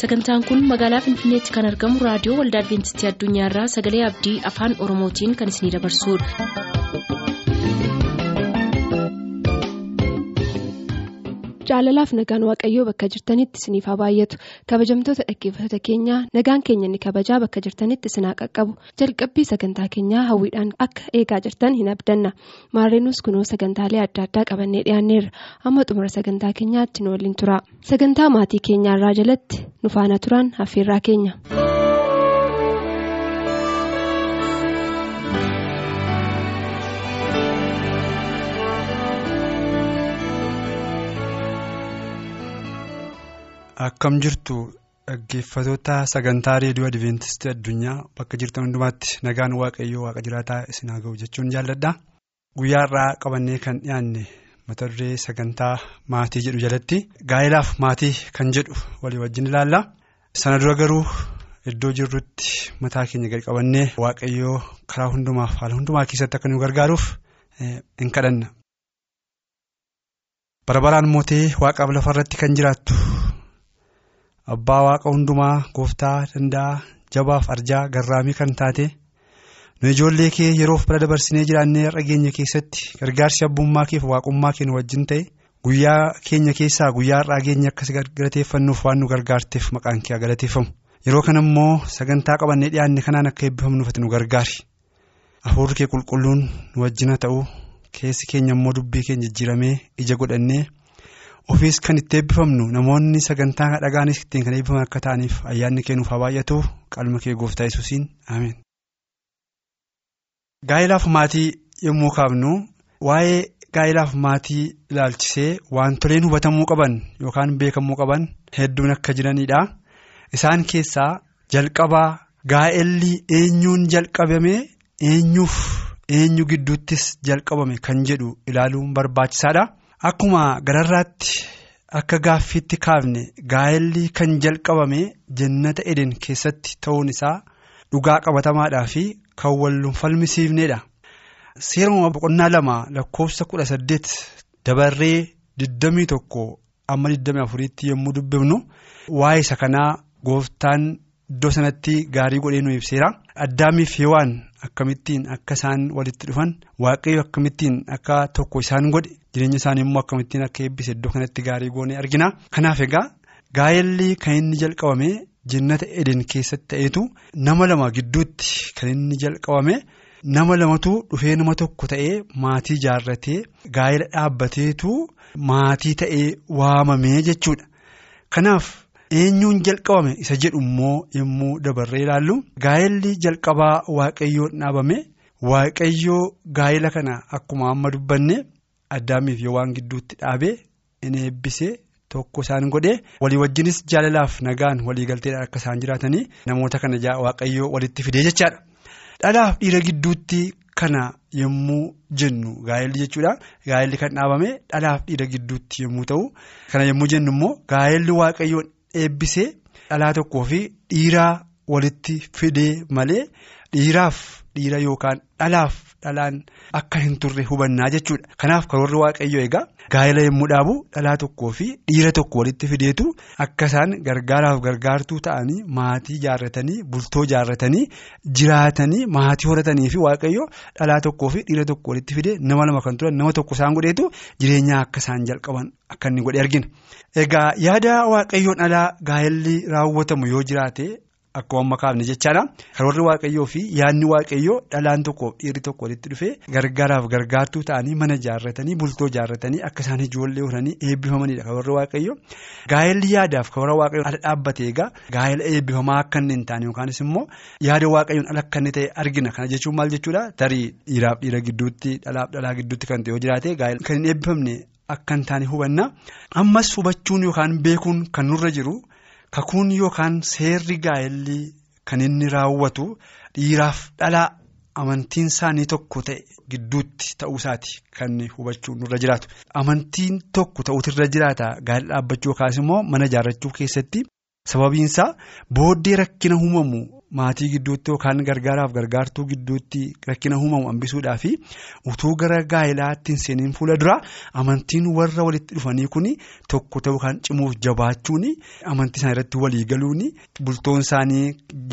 sagantaan kun magaalaa finfinneetti kan argamu raadiyoo waldaa adventistii addunyaarraa sagalee abdii afaan oromootiin kan isinidabarsudha. Jaalalaaf nagaan waaqayyoo bakka jirtanitti isiniif haa baay'atu kabajamtoota dhaggeeffattoota keenyaa nagaan keenya inni kabajaa bakka jirtanitti isin haa qaqqabu. Jalqabbii sagantaa keenyaa hawwiidhaan akka eegaa jirtan hin abdanna. Maarreenus kunoo sagantaalee adda addaa qabannee dhiyaanneerra. Amma xumura sagantaa keenyaatti nu waliin tura. Sagantaa maatii keenyaarraa jalatti nu faana turan affeerraa keenya. Akkam jirtu dhaggeeffatoota sagantaa reediyoo Adiveentistii addunyaa bakka jirtan hundumaatti nagaan waaqayyoo waaqa jiraataa isin haa ga'u jechuun jaalladha. Guyyaa irraa qabannee kan dhiyaanne mata duree sagantaa maatii jedhu jalatti gaa'ilaaf maatii kan jedhu walii wajjin ilaalla. Sana dura garuu iddoo jirrutti mataa keenya gadi qabannee waaqayyoo karaa hundumaaf haala hundumaa keessatti akka nu gargaaruuf hin kadhanna. Barabaraan mootee waaqaaf lafarratti kan jiraattu. Abbaa waaqa hundumaa gooftaa danda'a jabaaf arjaa garraamii kan taate nu ijoollee kee yeroof bira dabarsinee jiraannee har'a keenya keessatti gargaarsi abbummaa keef waaqummaa keenya wajjin ta'e guyyaa keenya keessaa guyyaa har'aa keenya akkas galateeffannuuf waan nu gargaarteef maqaan kee galateeffamu yeroo kana immoo sagantaa qabannee dhiyaanne kanaan akka eebbifamnuuf nu gargaari hafuurri kee qulqulluun nu wajjina ta'u keessi keenya immoo dubbii keenya jijjiiramee ija godhannee. Ofiis kan itti eebbifamnu namoonni sagantaa dhagaanis ittiin kan eebbifaman akka ta'aniif ayyaanni kennuuf haa baay'atu qalma kee gooftaa yesuusiin ameen. Gaa'ilaaf maatii yommuu kaafnu waa'ee gaa'ilaaf maatii ilaalchisee wantoleen hubatamuu qaban yookaan beekamuu qaban hedduun akka jiranidha. Isaan keessaa jalqabaa gaa'elli eenyuun jalqabame eenyuuf eenyu gidduuttis jalqabame kan jedhu ilaaluun barbaachisaadha. Akkuma gararraatti akka gaaffiitti kaafne gaa'elli kan jalqabame jannata eden keessatti ta'uun isaa dhugaa qabatamaadhaa fi kan wal falmisiifnedha. Seeruma boqonnaa lama lakkoofsa kudha saddeet dabarree digdamii tokko amma digdamii afuriitti yommuu dubbifnu waa'ee isa kanaa gooftaan iddoo sanatti gaarii godhee nu ibseera. Addaamiif Hewaan akkamittiin akka isaan walitti dhufan waaqayyo akkamittiin akka tokko isaan godhe jireenya isaanii immoo akkamittiin akka eebbise iddoo kanatti gaarii goonee argina. Kanaaf egaa gaa'elli kan inni jalqabame jannata eden keessatti ta'eetu nama lama gidduutti kan inni jalqabame nama lamatu dhufee nama tokko ta'ee maatii ijaarratee gaa'ela dhaabbateetu maatii ta'ee waamamee jechuudha. Kanaaf. Eenyuun jalqabame isa jedhu immoo yommuu dabarree ilaallu gaa'elli jalqabaa waaqayyoon dhaabame waaqayyoo gaa'ela kana akkuma amma dubbanne addaamiif yoo waan gidduutti dhaabee inni eebbisee tokko isaan godhee walii wajjinis jaalalaaf nagaan waliigalteedhaan akka isaan jiraatanii namoota kana waaqayyoo walitti fidee jechaadha. dhalaaf dhiira gidduutti kana yommuu jennu gaa'elli jechuudha gaa'elli kan dhaabame dhalaaf dhiira gidduutti yommuu ta'u kana yommuu jennu immoo gaa'elli waaqayyoon. Eebbisee dhalaa tokkoo fi dhiiraa walitti fidee malee dhiiraaf dhiira yookaan dhalaaf dhalaan akka hin turre hubannaa jechuudha. Kanaaf karoorri waaqayyoo egaa gaa'ela yommuu dhaabu dhalaa tokkoo fi dhiira tokko walitti fideetu akka isaan gargaaraaf gargaartuu ta'anii maatii ijaarratanii bultoo ijaarratanii jiraatanii maatii horatanii fi waaqayyoo dhalaa tokkoo fi dhiira tokko walitti fidee nama lama kan turan nama tokko isaan godheetu jireenya akka isaan jalqaban akka inni godhe argina. Egaa yaada waaqayyoon alaa gaa'elli raawwatamu yoo jiraate akkuma amma kaafne jechaadha. Karoorri waaqayyoo fi yaadni waaqayyoo dhalaan tokkoof dhiirri tokko walitti dhufee gargaaraaf gargaartuu ta'anii mana ijaarratanii bultoo ijaarratanii akka isaan ijoollee horanii eebbifamanidha karoorri waaqayyoo. Gaa'elli yaadaaf karoora waaqayyoon ala dhaabbate egaa gaa'ela eebbifamaa akka inni hin taane yookaanis immoo yaada waaqayyoon ala akka inni ta'e argina. Kana jechuun maal jechuudha tarii dhiiraaf dhiira gidduutti dhalaaf dhalaa gidduutti kan ta'e yoo jiraate gaa'ela kan hin eebbifamne. Akka hin taane hubanna ammas hubachuun yookaan beekuun kan nurra jiru kakuun yookaan seerri gaa'elli kan inni raawwatu dhiiraaf dhalaa amantiin isaanii tokko ta'e gidduutti ta'uusaati kan hubachuun nurra jiraatu. Amantiin tokko ta'uutu irra jiraata gaa'ela dhaabbachuu yookaas immoo mana ijaarrachuu keessatti sababiinsaa booddee rakkina uumamu maatii gidduutti yookaan gargaaraaf gargaartuu gidduutti rakkina uumamu hambisuudhaa fi utuu gara gaa'ilaatti hin seeniin fuula dura amantiin warra walitti dhufanii kun tokko ta'uu kan cimuuf jabaachuun amantii isaanii irratti walii galuun bultoon isaanii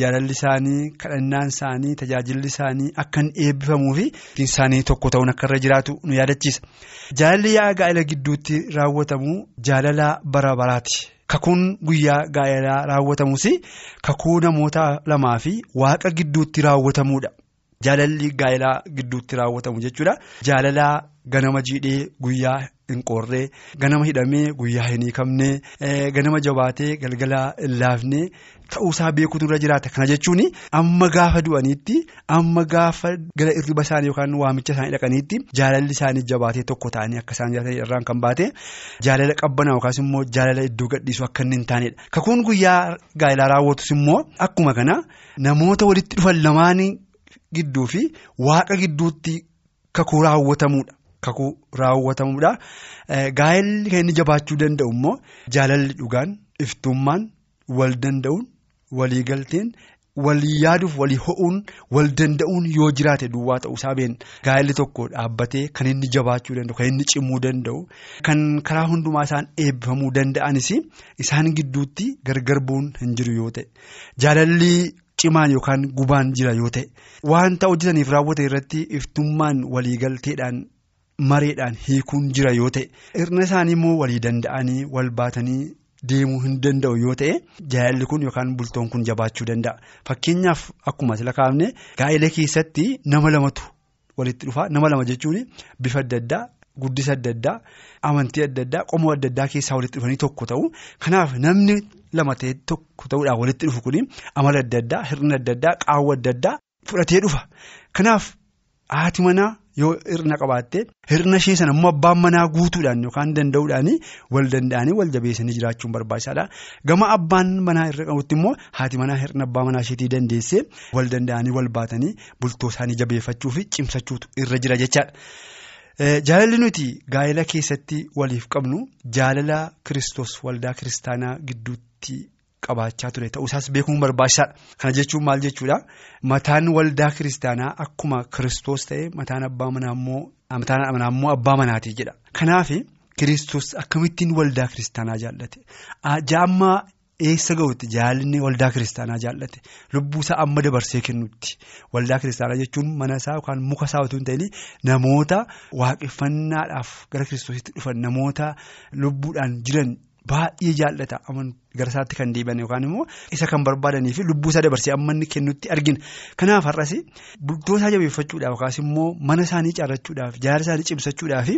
jaalalli isaanii kadhannaan isaanii tajaajilli isaanii akka hin eebbifamuu fi isaanii tokko ta'uun akka irra jiraatu nu yaadachiisa. Jaalalli yaa gaa'ela gidduutti raawwatamu jaalala bara baraati. Kakuun guyyaa gaa'elaa raawwatamus kakuu namoota lamaa fi waaqa gidduutti raawwatamuudha. Jaalalli gaa'elaa gidduutti raawwatamu jechuudha. Jaalalaa ganama jiidhee guyyaa hin qorree ganama hidhamee guyyaa hin hiikamnee ganama jabaatee galgala hin laafnee ta'uusaa beekuutu irra jiraata. Kana jechuun amma gaafa du'aniitti amma gaafa gara irriba isaanii yookaan waamicha isaanii dhaqaniitti jaalalli isaanii jabaatee tokko ta'anii akka isaan jiraatan irraan kan baate jaalala qabbanaa yookaas immoo jaalala iddoo gadhiisu akka inni hin taanedha. Kakuun guyyaa gaa'elaa raawwatus immoo akkuma kana namoota walitti dhufan lamaan gidduu fi waaqa gidduutti kakuu raawwatamuudha. Kakuu raawwatamuudha. Gaa'elli kan inni jabaachuu danda'u immoo jaalalli dhugaan iftummaan wal danda'uun walii galteen walii yaaduuf walii ho'uun wal danda'uun yoo jiraate duwwaa ta'uusaa beekna. Gaa'elli tokko dhaabbatee kan inni jabaachuu danda'u kan inni cimuu danda'u kan karaa hundumaa isaan eebbifamuu danda'anis isaan gidduutti gargar bu'uun hin jiru yoo ta'e jaalalli. Cimaan yookaan gubaan jira yoo ta'e wanta hojjetaniif raawwate irratti iftummaan waliigalteedhaan mareedhaan hiikuun jira yoo ta'e hirna isaanii immoo walii danda'anii wal baatanii deemuu hin danda'u yoo ta'e jaalalli kun yookaan bultoon kun jabaachuu danda'a. Fakkeenyaaf akkuma sila kaafne gaa'ela keessatti nama lamatu walitti dhufa nama lama jechuun bifa adda addaa guddisa adda addaa amantii adda addaa qomoo adda addaa keessaa walitti dhufanii tokko ta'u kanaaf namni. lama ta'e tokko ta'uudhaan walitti dhufu kun amala adda addaa hirna adda addaa qaawwa adda addaa fudhatee dhufa kanaaf haati manaa yoo hirna qabaatte hirna ishee sana immoo abbaan manaa guutuudhaan yookaan danda'uudhaan wal danda'anii wal jabeessanii jiraachuun barbaachisaadha gama abbaan manaa irra qabutti immoo haati manaa hirna abbaa manaa isheetii dandeessee wal danda'anii wal baatanii bultoo isaanii jabeeffachuu fi cimsachuutu irra jira jechaadha. Jaalalli nuti gaa'ela keessatti waliif qabnu jaalala kristos waldaa kiristaanaa gidduutti qabaachaa ture. Ta'uusaas beekuun barbaachisaadha. Kana jechuun maal jechuudha? Mataan waldaa kiristaanaa akkuma kristos ta'e mataan abbaa manaa immoo abbaa manaatii jedha. Kanaaf kristos akkamittiin waldaa kiristaanaa jaallate? Jaammaa eessa ga'utti? Jaalalli waldaa kiristaanaa jaallate? Lubbuusaa amma dabarsee kennutti? Waldaa kiristaanaa jechuun mana isaa yookaan muka isaa otoo hin ta'in namoota waaqeffannaadhaaf gara kiristoositti dhufan namoota lubbuudhaan jiran baay'ee jaallata gara isaatti kan deebi'an yookaan immoo isa kan barbaadanii fi lubbuusaa dabarsee amma inni kennutti argina kanaaf har'as bultoo isaa jabeeffachuudhaaf yookaas immoo mana isaanii caarrachuudhaaf jaalala isaanii cimsachuudhaaf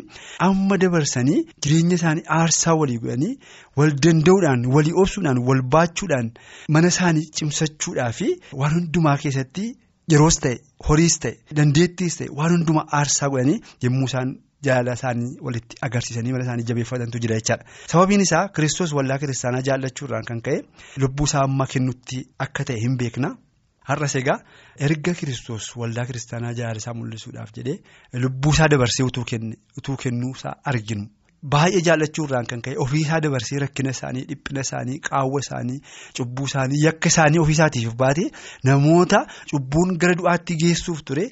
amma dabarsanii jireenya isaanii aarsaa walii godhanii wal danda'uudhaan walii obsuudhaan wal baachuudhaan mana isaanii cimsachuudhaaf waan hundumaa keessatti yeroos ta'e horiis ta'e dandeettiis ta'e waan hundumaa aarsaa godhanii yommuu isaan. Jaalala isaanii walitti agarsiisanii mana isaanii jabeeffatantu jira jechaadha. Sababiin isaa Kiristoos waldaa kiristaanaa jaallachuudhaan kan ka'e lubbuu isaa amma kennutti akka ta'e hin beekna. Har'as egaa erga Kiristoos waldaa kiristaanaa jaalala isaa mul'isuudhaaf jedhee lubbuu isaa dabarsee utuu kennuusaa arginu. Baay'ee jaallachuurraan kan ka'e ofiisaa dabarsee rakkina isaanii dhiphina isaanii qaawwa isaanii cubbuu isaanii yakka isaanii ofiisaatiif baate namoota cubbuun gara du'aatti geessuuf ture.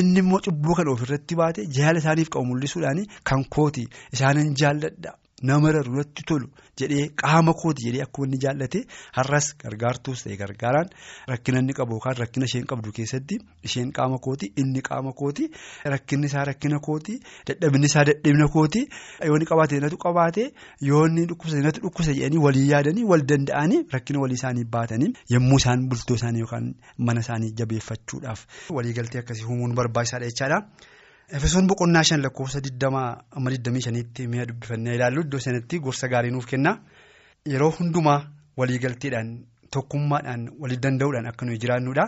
Inni immoo cubbuu kana ofirratti baate jaalala isaaniif qabu mul'isuudhaan kan kooti. Isaanin jaalladha nama irratti tolu jedhee qaama kooti jedhee akkuma inni jaallate har'as gargaartuus ta'e gargaaraan rakkina inni qabu yookaan rakkina isheen qabdu keessatti isheen qaama kooti inni qaama kooti rakkinni isaa rakkina kooti dadhabinni isaa dadhabina kooti. Yoo inni qabaate natu qabaate yoo inni dhukkubsate natu dhukkubsa jedhanii walii yaadanii wal danda'anii rakkina walii isaanii baatanii yommuu isaan bultoo isaanii yookaan mana isaanii jabeeffachuudhaaf. Waliigaltee akkasii uumuun barbaachisaadha jechaadha. Efesoon boqonnaa shan lakkoofsa 20 amma 25tti mi'a dubbifannee ilaallu iddoo sanatti gorsa gaarii nuuf kenna yeroo hundumaa waliigalteedhaan tokkummaadhaan walii danda'uudhaan akka nuyi jiraannudha.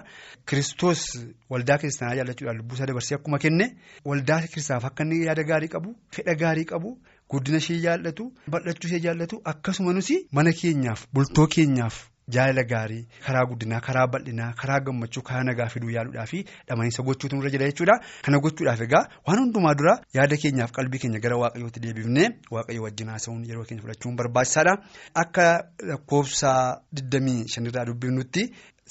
Kiristoos waldaa kiristaanaa jaallachuudhaan lubbuusaa dabarsee akkuma kenne waldaa kiristaanaaf akka inni yaada gaarii qabu fedha gaarii qabu guddina ishee jaallatu bal'achuu ishee jaallatu akkasuma nuti mana keenyaaf bultoo keenyaaf. Jaalala gaarii karaa guddinaa karaa bal'inaa karaa gammachuu karaa nagaa fiduu yaaluudhaa fi dhamaniinsa gochuutu nurra jira jechuudha. Kana gochuudhaaf egaa waan hundumaa dura yaada keenyaaf qalbii keenya gara waaqayyootti deebifnee waaqayyo wajjin haasa'uun yeroo keenya fudhachuun barbaachisaadha. Akka lakkoofsa 25 irraa dubbifnutti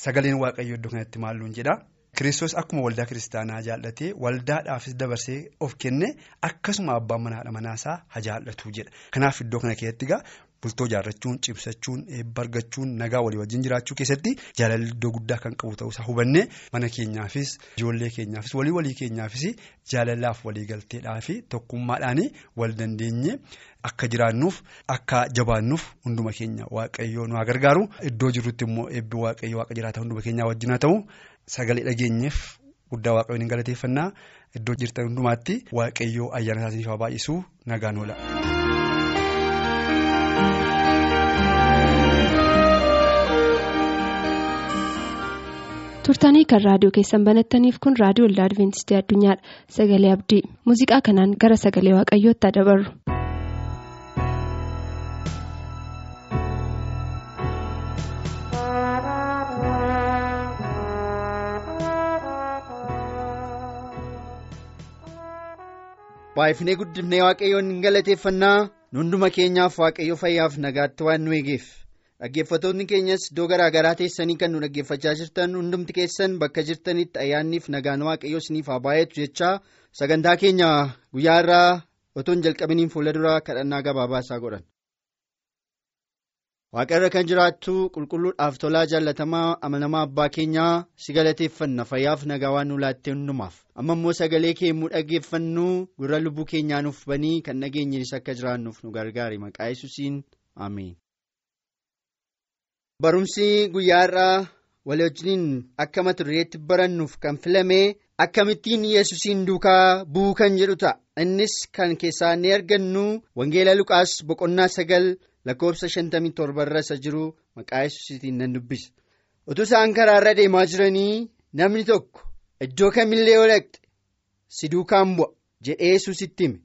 sagaleen waaqayyoo iddoo kanatti maalluun jedha. Kiristoos akkuma waldaa kiristaanaa jaallatee waldaadhaafis dabarsee of kenne akkasuma abbaan manaadha manaasaa haa jaallatu jedha. Kanaaf iddoo kana keessatti bultoo jaarrachuun cibsachuun eebba argachuun nagaa walii wajjin jiraachuu keessatti jaalalli iddoo guddaa kan qabu ta'uusaa hubannee mana keenyaafis ijoollee keenyaafis walii walii keenyaafis jaalalaaf waliigalteedhaa fi tokkummaadhaan wal dandeenye akka jiraannuuf akka jabaannuuf hunduma keenya waaqayyoo nu haa gargaaru iddoo jirrutti immoo eebbi waaqayyoo waaqa jiraata hunduma keenyaa wajjin haa ta'u. Sagalee dhageenyeef guddaa waaqayyoon hin galateeffannaa iddoo jirtan hundumaatti waaqayyoo ayyaana isaaniif haa baay'isuu nagaan oola. Turtanii kan raadiyoo keessan banattaniif kun raadiyoo waldaa adventistii addunyaadha sagalee abdii. Muuziqaa kanaan gara sagalee waaqayyootti haa dabarru. baay'ifnee guddifnee waaqayyoon hin galateeffannaa. Hunduma keenyaaf waaqayyo fayyaaf nagaatti waan nu eegeef dhaggeeffatoonni keenyas iddoo garaa garaa teessanii kan nu dhaggeeffachaa jirtan hundumti keessan bakka jirtanitti ayyaanniif nagaan waaqayyo isiniif haa baay'atu jechaa sagantaa keenya guyyaa irraa otoo hin jalqabiniin fuula duraa kadhannaa gabaabaa isaa godhan. waaqarra kan jiraattu qulqulluudhaaf tolaa jaallatamaa amanamaa abbaa keenyaa si galateeffanna fayyaaf nagaa waan nu laattee hundumaaf amma immoo sagalee kee yommuu dhaggeeffannu gurra lubbuu keenyaa nuuf banii kan nageenyinis akka jiraannuuf nu gargaari maqaa yesuusiin ameen. Barumsi guyyaa irraa walii wajjiniin akka mata dureetti barannuuf kan filame akkamittiin yesuusiin duukaa bu'uu kan jedhu ta'a. Innis kan keessaa ni argannu wangeela luqaas boqonnaa sagal. lakkoofsa shantamii torba irra isa jiru maqaa yesuusiitiin nan dubbisa. Utuu isaan karaarra deemaa jiranii namni tokko iddoo kamillee yoo dhaqxe si duukaan bu'a jedhee yesuusitti hime.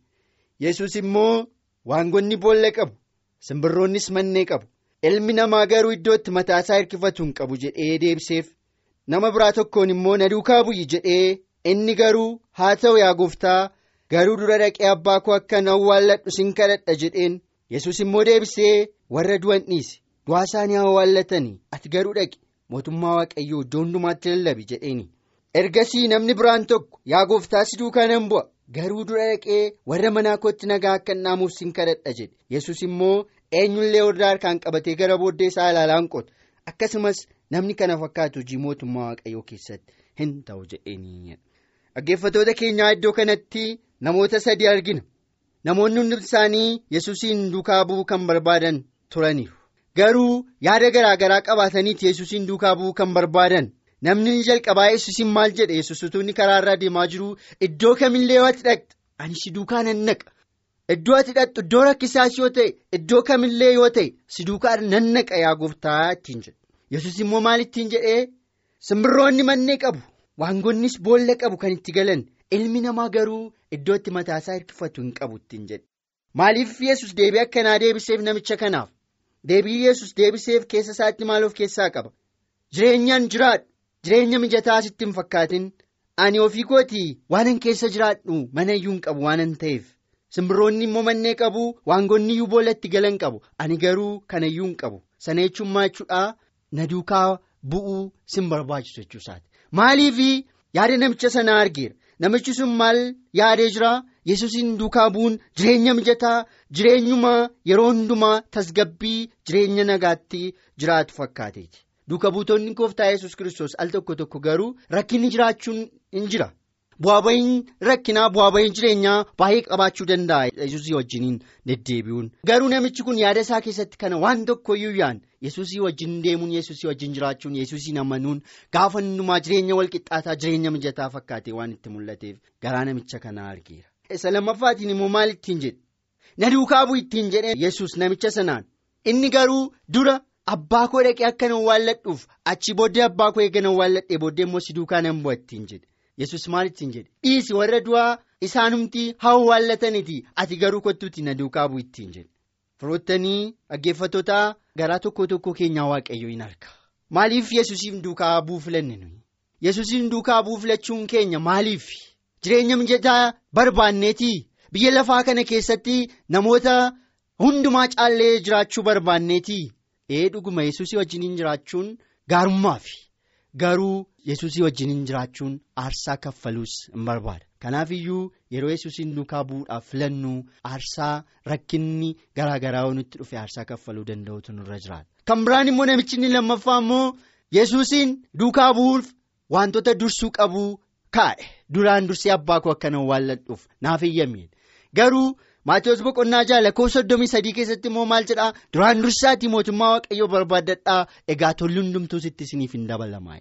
Yesus immoo waangonni boolla qabu simbirroonnis mannee qabu ilmi namaa garuu iddootti mataasaa hirkifatu hin qabu jedhee deebiseef nama biraa tokkoon immoo na duukaa bu'i jedhee inni garuu haa ta'u yaa gooftaa garuu dura dhaqee abbaa koo akkan awwaalladhu sin kadhadha jedheen. yesus immoo deebisee warra du'an dhiise du'aa isaanii awwaallatanii ati garuu dhaqi mootummaa waaqayyoo iddoo hundumaatti lallabi jedheeni. Ergasii namni biraan tokko yaa gooftaa si duukaa nan bu'a garuu dura dhaqee warra manaa kootti nagaa akka dhaamuuf sin kadhadha jedhe. Yesus immoo eenyullee warra harkaan qabatee gara booddee isaa ilaalaan qota akkasumas namni kana fakkaatu hojii mootummaa waaqayyoo keessatti hin ta'u jedheeni dhaggeeffatoota keenyaa iddoo kanatti namoota sadii argina. namoonni hundi isaanii yesuusiin duukaa bu'uu kan barbaadan turaniiru. Garuu yaada garaa garaa qabaataniiti yesuusiin duukaa bu'uu kan barbaadan. Namni jalqabaa yesuusiin maal jedhe? Yesus utuu inni karaa irraa deemaa jiru iddoo kamillee yoo ati dhaqxe? Ani si duukaa nan naqa iddoo ati dhaqxu iddoo rakkisaas yoo ta'e iddoo kamillee yoo ta'e si duukaa nan naqa yaa gooftaa ittiin jedhe. Yesus immoo maal ittiin jedhee? Simbirroonni mannee qabu waangonnis boolla qabu kan itti galan. ilmi namaa garuu iddootti mataasaa hirkifatu hin qabu ittiin jedhe. Maaliif yesus deebii akkanaa deebiseef namicha kanaaf? Deebii yesus deebiseef keessa isaatti maal of keessaa qaba? Jireenyaan jiraadhu. Jireenya mijataa sitti hin fakkaatin. Ani ofii kootii waanan keessa jiraadhu mana iyyuu hin qabu waanan ta'eef simbirroonni immoo mannee qabu waangonni iyyuu boollatti galan qabu. Ani garuu kana iyyuu hin qabu. Sana jechuun maachuudhaa na duukaa bu'uu sin barbaachisu jechuusaati maaliif yaada namicha sanaa argeera. namichi sun maal yaadee jira? Yesuusiin duukaa bu'uun jireenya mijataa jireenyuma yeroo hundumaa tasgabbii jireenya nagaatti jiraatu fakkaateeti. Duuka buutonni gooftaa yesus kiristoos al tokko tokko garuu rakkinni jiraachuun hin jira bu'aa bahiin rakkinaa bu'aa bahiin jireenyaa baay'ee qabaachuu danda'a. Yesuusii wajjiniin deddeebi'uun. Garuu namichi kun yaada isaa keessatti kana waan tokkoyyuu yaan yesuusii wajjin deemuun yesuusii wajjin jiraachuun yesuusiin amanuun gaafa hundumaa jireenya walqixxaataa jireenya mijataa fakkaatee waan itti mul'ateef garaa namicha kanaa argeera. isa lammaffaatiin immoo maal ittiin jedhe? Na duukaa bu'u ittiin jedhe yesus namicha sanaan. Inni garuu dura abbaa koo dhaqee akka nan awwaalladhuuf achi booddee abbaa koo eega nan awwaalladhee booddee immoo si duukaa nan bu'a ittiin jedhe yesus maal ittiin jedhe. Dhiisi warra du'aa isaanumti haa awwaallataniiti ati garuu kottuuti na duukaa bu'u ittiin jedhe. firoottanii dhaggeeffattoota garaa tokko tokko keenyaa waaqayyo hin arga. Maaliif yesusiin duukaa bu'uu filanne nuyi? Yesusiin duukaa bu'uu filachuun keenya maaliif? Jireenya mijataa barbaanneetii biyya lafaa kana keessatti namoota hundumaa caallee jiraachuu barbaanneetii ee dhuguma yesusii wajjiniin jiraachuun gaarummaafi garuu yesuusii wajjin jiraachuun aarsaa kaffaluus hin barbaada. Kanaaf iyyuu yeroo yesuusiin duukaa bu'uudhaaf filannu aarsaa rakkinni garaa garaa nutti dhufe aarsaa kaffaluu danda'utu nurra jiraata. Kan biraan immoo namichi inni lammaffaa immoo yesuusiin duukaa bu'uuf wantoota dursuu qabu kaa'e duraan dursee abbaa koo akkana waalladhuuf naaf eeyyameen garuu. Maatiyoos boqonnaa ja'a lakkoofsa soddomii sadii keessatti immoo maal jedhaa duraan dursaatii mootummaa waaqayyoo barbaadadhaa egaa tolli hundumtuu sitti isiniif hin dabalamaa.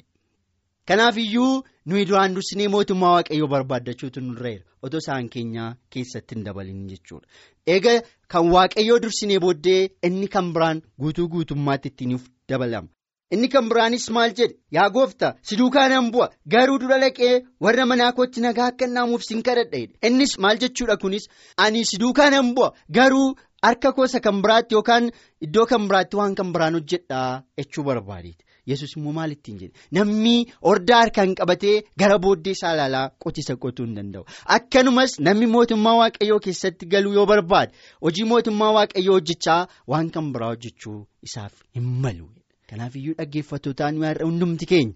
Kanaaf iyyuu nuyi duraan dursinee mootummaa waaqayyoo barbaaddachuutu nurra jira otoo isaan keenyaa keessatti hin dabalin jechuudha. Egaa kan waaqayyoo dursinee booddee inni kan biraan guutuu guutummaatti ittiin dabalama. Inni kan biraanis maal jedhe? Yaa gooftaa si duukaa nan bu'a. Garuu dura dhaqee warra manaa kootti nagaa akka naamuuf sin kadhadha innis maal jechuudha kunis? Ani si duukaa nan bu'a. Garuu harka koosa kan biraatti yookaan iddoo kan biraatti waan kan biraan hojjedhaa jechuu barbaadeeti yesus immoo maal ittiin jedhe. Namni hordaa harkaan qabatee gara booddee isaa ilaalaa qotisa qotuu hin danda'u. Akkanumas namni mootummaa waaqayyoo keessatti galuu yoo barbaade hojii mootummaa waaqayyoo hojjechaa waan kan biraa hojjechuu isaaf hin malu. Kanaaf iyyuu dhaggeeffattootaan hundumti keenya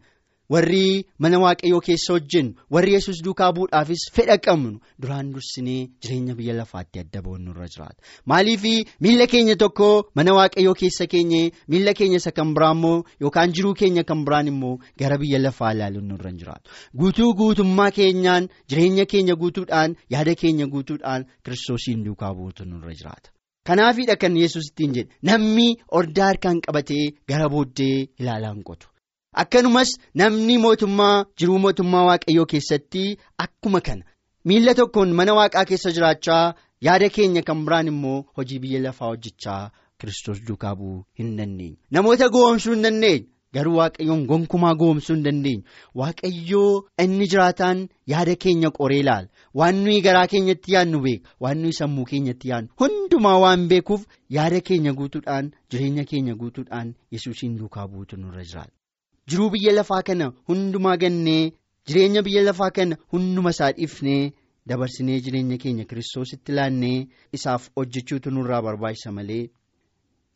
warri mana waaqayyoo keessa hojjennu warri yesus duukaa bu'uudhaafis fedha qabnu duraan dursinee jireenya biyya lafaatti adda bahuun nurra jiraata. Maaliif miila keenya tokko mana waaqayyoo keessa keenye miila keenya isa kan biraa immoo yookaan jiruu keenya kan biraan immoo gara biyya lafaa ilaaluun nurra jiraatu. Guutuu guutummaa keenyaan jireenya keenya guutuudhaan yaada keenya guutuudhaan kiristoosiin duukaa bu'uutu nurra jiraata. Kanaafidha kan yesus ittiin jedhe namni hordaa harkaan qabatee gara booddee ilaalaan qotu akkanumas namni mootummaa jiruu mootummaa waaqayyoo keessatti akkuma kana. Miila tokkoon mana waaqaa keessa jiraachaa yaada keenya kan biraan immoo hojii biyya lafaa hojjechaa kiristoos duukaa bu'uu hin dandeenye. Namoota goomsuu hin dandeenye. Garuu waaqayyoon gonkumaa goomsuu hin dandeenyu waaqayyoo inni jiraataan yaada keenya qoree ilaala. Waan nuyi garaa keenyatti yaadnu beeka. Waan nuyi sammuu keenyatti yaadnu. Hundumaa waan beekuuf yaada keenya guutuudhaan jireenya keenya guutuudhaan yesuusiin duukaa buutu nurra jiraata. Jiruu biyya lafaa kana hundumaa gannee jireenya biyya lafaa kana hunduma isaa dhiifnee dabarsinee jireenya keenya kiristoositti laannee isaaf hojjechuutu nurraa barbaachisa malee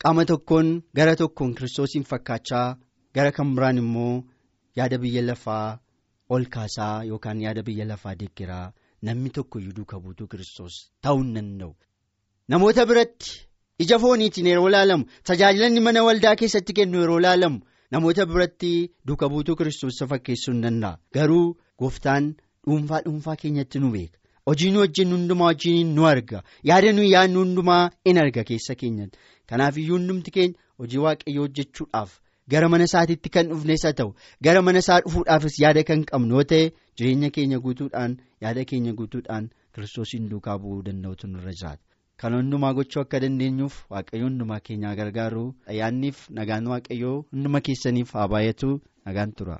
qaama tokkoon gara tokkoon kiristoosiin fakkaachaa. gara kan biraan immoo yaada biyya lafaa ol kaasaa yookaan yaada biyya lafaa deeggaraa namni tokko iyyuu duukaa buutuu kiristoos ta'uu hin danda'u. Namoota biratti ija fooniitiin yeroo ilaalamu tajaajilanni mana waldaa keessatti kennu yeroo ilaalamu namoota biratti duukaa buutuu kiristoos fakkeessuu hin danda'a. Garuu gooftaan dhuunfaa dhuunfaa keenyatti nu beeka. Hojii nu hojjennu hundumaa hojiin nu arga. Yaada nuyi yaadnu hundumaa in arga keessa keenyatti. Kanaaf iyyuu hundumti keenya hojii waaqayyoo hojjechuudhaaf. Gara mana isaatiitti kan dhufnes haa ta'u gara mana isaa dhufuudhaafis yaada kan qabnu yoo ta'e jireenya keenya guutuudhaan yaada keenya guutuudhaan kiristoosiin duukaa bu'uu danda'utu nurra jiraata. Kan hundumaa gochuu akka dandeenyuuf waaqayyo hundumaa keenyaa gargaaru ayyaanniif nagaan waaqayyoo hunduma keessaniif haa baay'atu nagaan tura.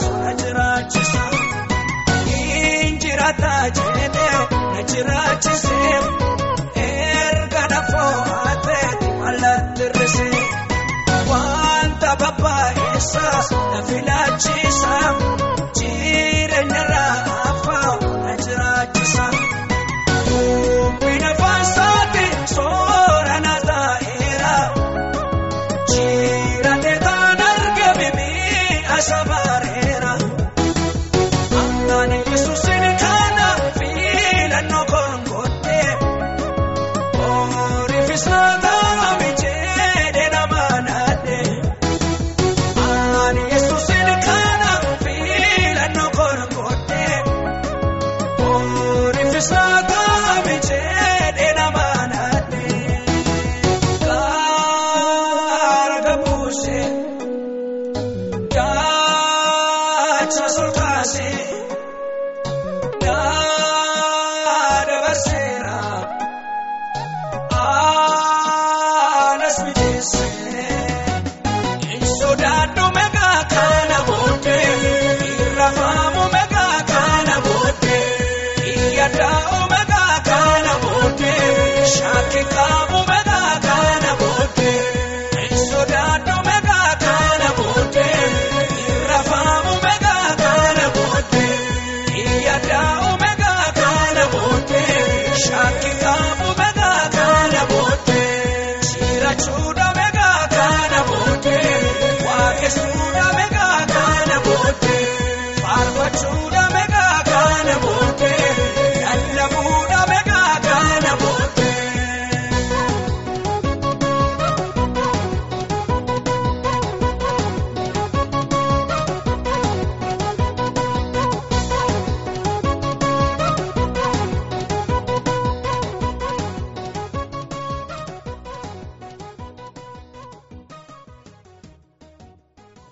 Kana booddee irra faamuu meeqa kana booddee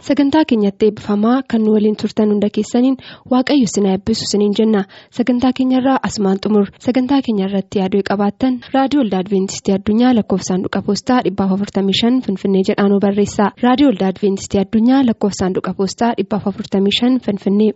sagantaa keenyatti eebbifamaa kan nu waliin turtan hunda keessaniin waaqayyo sinaa eebbisu siniin jenna. Sagantaa keenyarraa asumaan xumur. Sagantaa keenyarratti yaaduu qabaattan raadiyoo waldaa adventistii addunyaa lakkoofsaanduqa poostaa 455 finfinnee jedhaan barreessa. Raadiyoo waldaa adventistii addunyaa lakkoofsaanduqa poostaa 455 finfinnee.